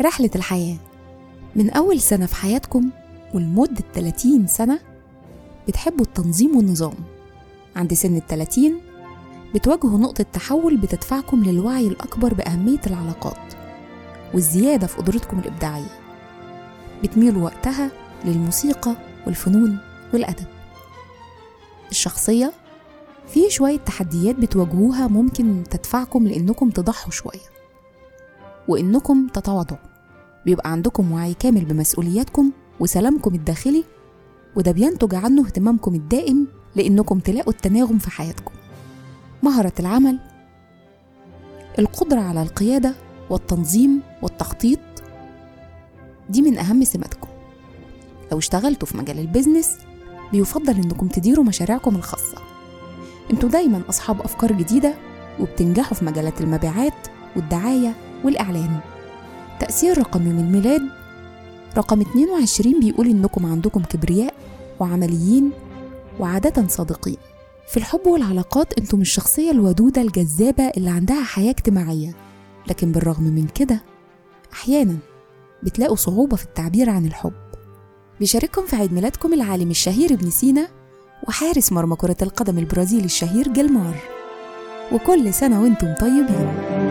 رحلة الحياة. من أول سنة في حياتكم ولمدة 30 سنة بتحبوا التنظيم والنظام. عند سن التلاتين بتواجهوا نقطة تحول بتدفعكم للوعي الأكبر بأهمية العلاقات والزيادة في قدرتكم الإبداعية. بتميلوا وقتها للموسيقى والفنون والأدب. الشخصية في شوية تحديات بتواجهوها ممكن تدفعكم لأنكم تضحوا شوية. وإنكم تتواضعوا. بيبقى عندكم وعي كامل بمسؤولياتكم وسلامكم الداخلي وده بينتج عنه اهتمامكم الدائم لأنكم تلاقوا التناغم في حياتكم. مهرة العمل القدرة على القيادة والتنظيم والتخطيط دي من أهم سماتكم. لو اشتغلتوا في مجال البيزنس بيفضل إنكم تديروا مشاريعكم الخاصة. أنتوا دايما أصحاب أفكار جديدة وبتنجحوا في مجالات المبيعات والدعاية والإعلان. تأثير رقم يوم الميلاد. رقم 22 بيقول إنكم عندكم كبرياء وعمليين وعادة صادقين. في الحب والعلاقات أنتم الشخصية الودودة الجذابة اللي عندها حياة اجتماعية. لكن بالرغم من كده أحيانا بتلاقوا صعوبة في التعبير عن الحب. بيشارككم في عيد ميلادكم العالم الشهير ابن سينا وحارس مرمى كرة القدم البرازيلي الشهير جيلمار وكل سنة وأنتم طيبين.